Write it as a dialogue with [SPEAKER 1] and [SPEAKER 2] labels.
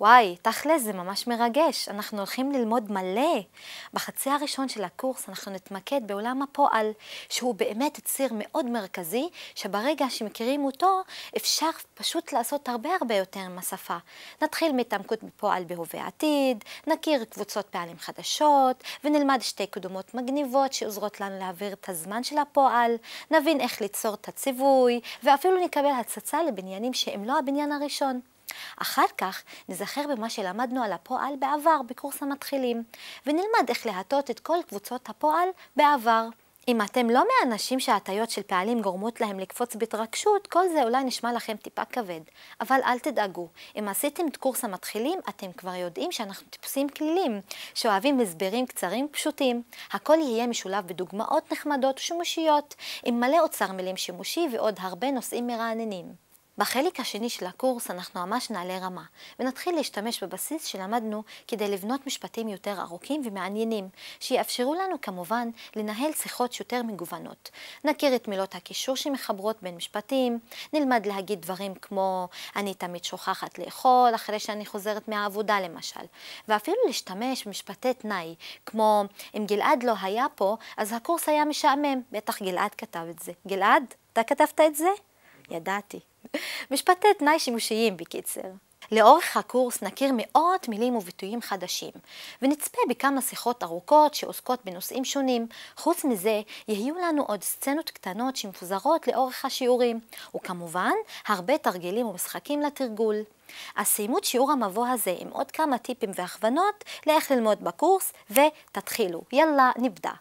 [SPEAKER 1] וואי, תכל'ס זה ממש מרגש, אנחנו הולכים ללמוד מלא. בחצי הראשון של הקורס אנחנו נתמקד בעולם הפועל, שהוא באמת ציר מאוד מרכזי, שברגע שמכירים אותו, אפשר פשוט לעשות הרבה הרבה יותר עם השפה. נתחיל מהתעמקות בפועל בהווה עתיד, נכיר קבוצות פעלים חדשות, ונלמד שתי קדומות מגניבות שעוזרות לנו להעביר את הזמן של הפועל, נבין איך ליצור את הציווי, ואפילו נקבל הצצה לבניינים שהם לא הבניין הראשון. אחר כך נזכר במה שלמדנו על הפועל בעבר בקורס המתחילים, ונלמד איך להטות את כל קבוצות הפועל בעבר. אם אתם לא מהאנשים שההטיות של פעלים גורמות להם לקפוץ בהתרגשות, כל זה אולי נשמע לכם טיפה כבד. אבל אל תדאגו, אם עשיתם את קורס המתחילים, אתם כבר יודעים שאנחנו טיפוסים כלילים, שאוהבים הסברים קצרים פשוטים. הכל יהיה משולב בדוגמאות נחמדות ושימושיות, עם מלא אוצר מילים שימושי ועוד הרבה נושאים מרעננים. בחלק השני של הקורס אנחנו ממש נעלה רמה, ונתחיל להשתמש בבסיס שלמדנו כדי לבנות משפטים יותר ארוכים ומעניינים, שיאפשרו לנו כמובן לנהל שיחות יותר מגוונות. נכיר את מילות הקישור שמחברות בין משפטים, נלמד להגיד דברים כמו אני תמיד שוכחת לאכול אחרי שאני חוזרת מהעבודה למשל, ואפילו להשתמש במשפטי תנאי, כמו אם גלעד לא היה פה, אז הקורס היה משעמם, בטח גלעד כתב את זה. גלעד, אתה כתבת את זה? ידעתי. משפטי תנאי שימושיים בקיצר. לאורך הקורס נכיר מאות מילים וביטויים חדשים, ונצפה בכמה שיחות ארוכות שעוסקות בנושאים שונים. חוץ מזה, יהיו לנו עוד סצנות קטנות שמפוזרות לאורך השיעורים, וכמובן, הרבה תרגילים ומשחקים לתרגול. אז סיימו את שיעור המבוא הזה עם עוד כמה טיפים והכוונות לאיך ללמוד בקורס, ותתחילו. יאללה, נבדה.